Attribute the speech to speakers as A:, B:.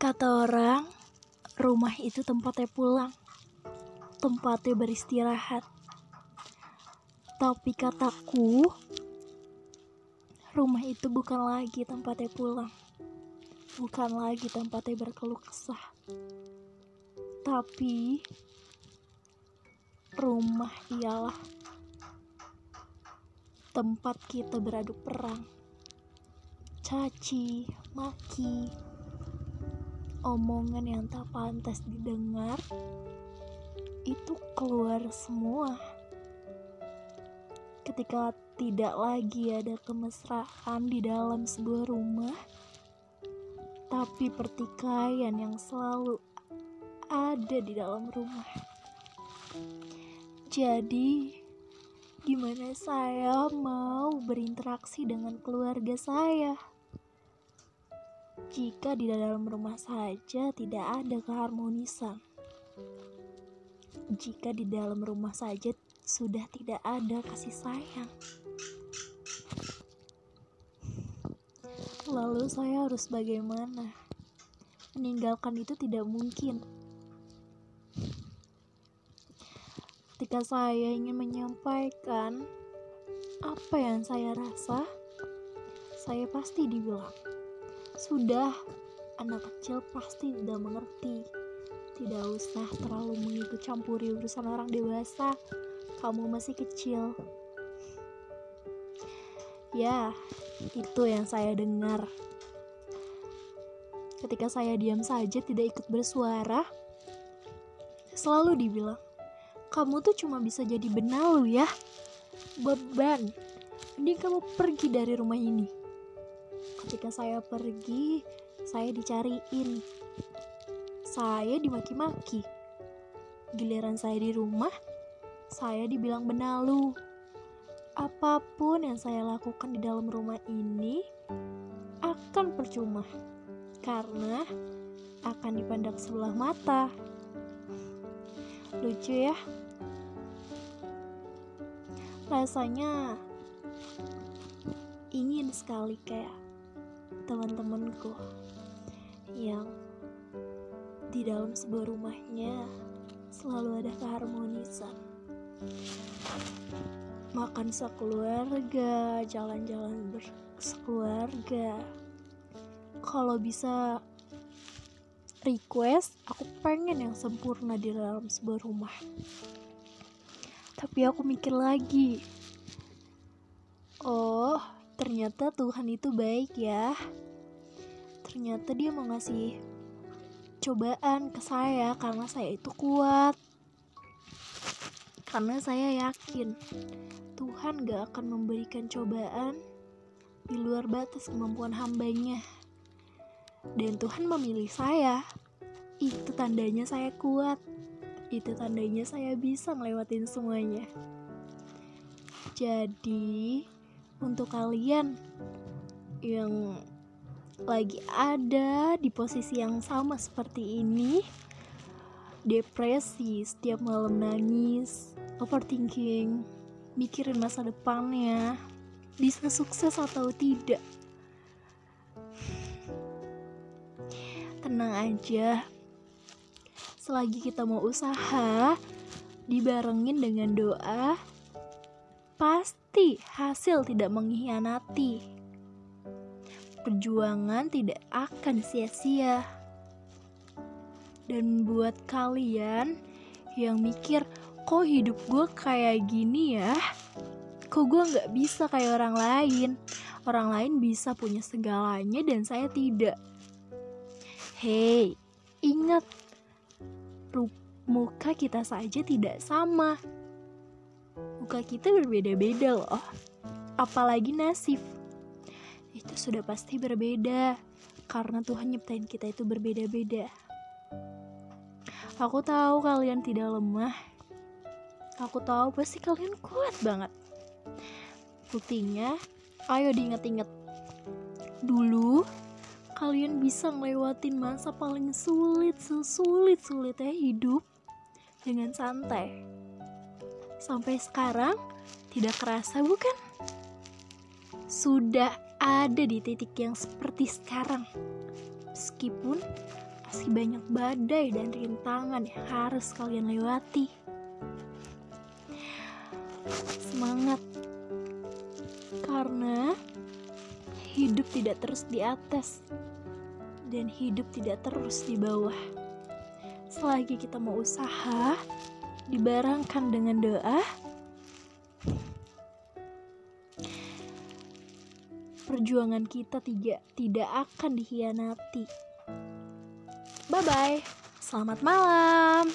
A: Kata orang, rumah itu tempatnya pulang, tempatnya beristirahat. Tapi kataku, rumah itu bukan lagi tempatnya pulang, bukan lagi tempatnya berkeluh kesah. Tapi rumah ialah tempat kita beradu perang, caci, maki, omongan yang tak pantas didengar itu keluar semua. Ketika tidak lagi ada kemesraan di dalam sebuah rumah tapi pertikaian yang selalu ada di dalam rumah. Jadi gimana saya mau berinteraksi dengan keluarga saya jika di dalam rumah saja tidak ada keharmonisan. Jika di dalam rumah saja sudah tidak ada kasih sayang. Lalu saya harus bagaimana? Meninggalkan itu tidak mungkin. Ketika saya ingin menyampaikan apa yang saya rasa, saya pasti dibilang sudah, anak kecil pasti tidak mengerti. Tidak usah terlalu mengikut campuri urusan orang dewasa. Kamu masih kecil. Ya, itu yang saya dengar. Ketika saya diam saja tidak ikut bersuara, selalu dibilang, "Kamu tuh cuma bisa jadi benalu ya." Beban. Mending kamu pergi dari rumah ini ketika saya pergi saya dicariin. Saya dimaki-maki. Giliran saya di rumah saya dibilang benalu. Apa pun yang saya lakukan di dalam rumah ini akan percuma karena akan dipandang sebelah mata. Lucu ya. Rasanya ingin sekali kayak teman-temanku yang di dalam sebuah rumahnya selalu ada keharmonisan. Makan sekeluarga jalan-jalan bersekeluarga. Kalau bisa request aku pengen yang sempurna di dalam sebuah rumah. Tapi aku mikir lagi. Oh ternyata Tuhan itu baik ya. Ternyata dia mau ngasih cobaan ke saya karena saya itu kuat. Karena saya yakin Tuhan gak akan memberikan cobaan di luar batas kemampuan hambanya. Dan Tuhan memilih saya. Itu tandanya saya kuat. Itu tandanya saya bisa melewatin semuanya. Jadi, untuk kalian yang lagi ada di posisi yang sama seperti ini depresi setiap malam nangis overthinking mikirin masa depannya bisa sukses atau tidak. Tenang aja selagi kita mau usaha dibarengin dengan doa pasti hasil tidak mengkhianati. Perjuangan tidak akan sia-sia. Dan buat kalian yang mikir, kok hidup gue kayak gini ya? Kok gue gak bisa kayak orang lain? Orang lain bisa punya segalanya dan saya tidak. Hei, ingat, muka kita saja tidak sama muka kita berbeda-beda loh. Apalagi nasib. Itu sudah pasti berbeda. Karena Tuhan nyiptain kita itu berbeda-beda. Aku tahu kalian tidak lemah. Aku tahu pasti kalian kuat banget. Buktinya, ayo diingat-ingat. Dulu, kalian bisa ngelewatin masa paling sulit, sesulit-sulitnya hidup dengan santai sampai sekarang tidak kerasa bukan? Sudah ada di titik yang seperti sekarang. Meskipun Masih banyak badai dan rintangan yang harus kalian lewati. Semangat, karena hidup tidak terus di atas dan hidup tidak terus di bawah. Selagi kita mau usaha, dibarengkan dengan doa, perjuangan kita tidak tidak akan dikhianati. Bye bye. Selamat malam.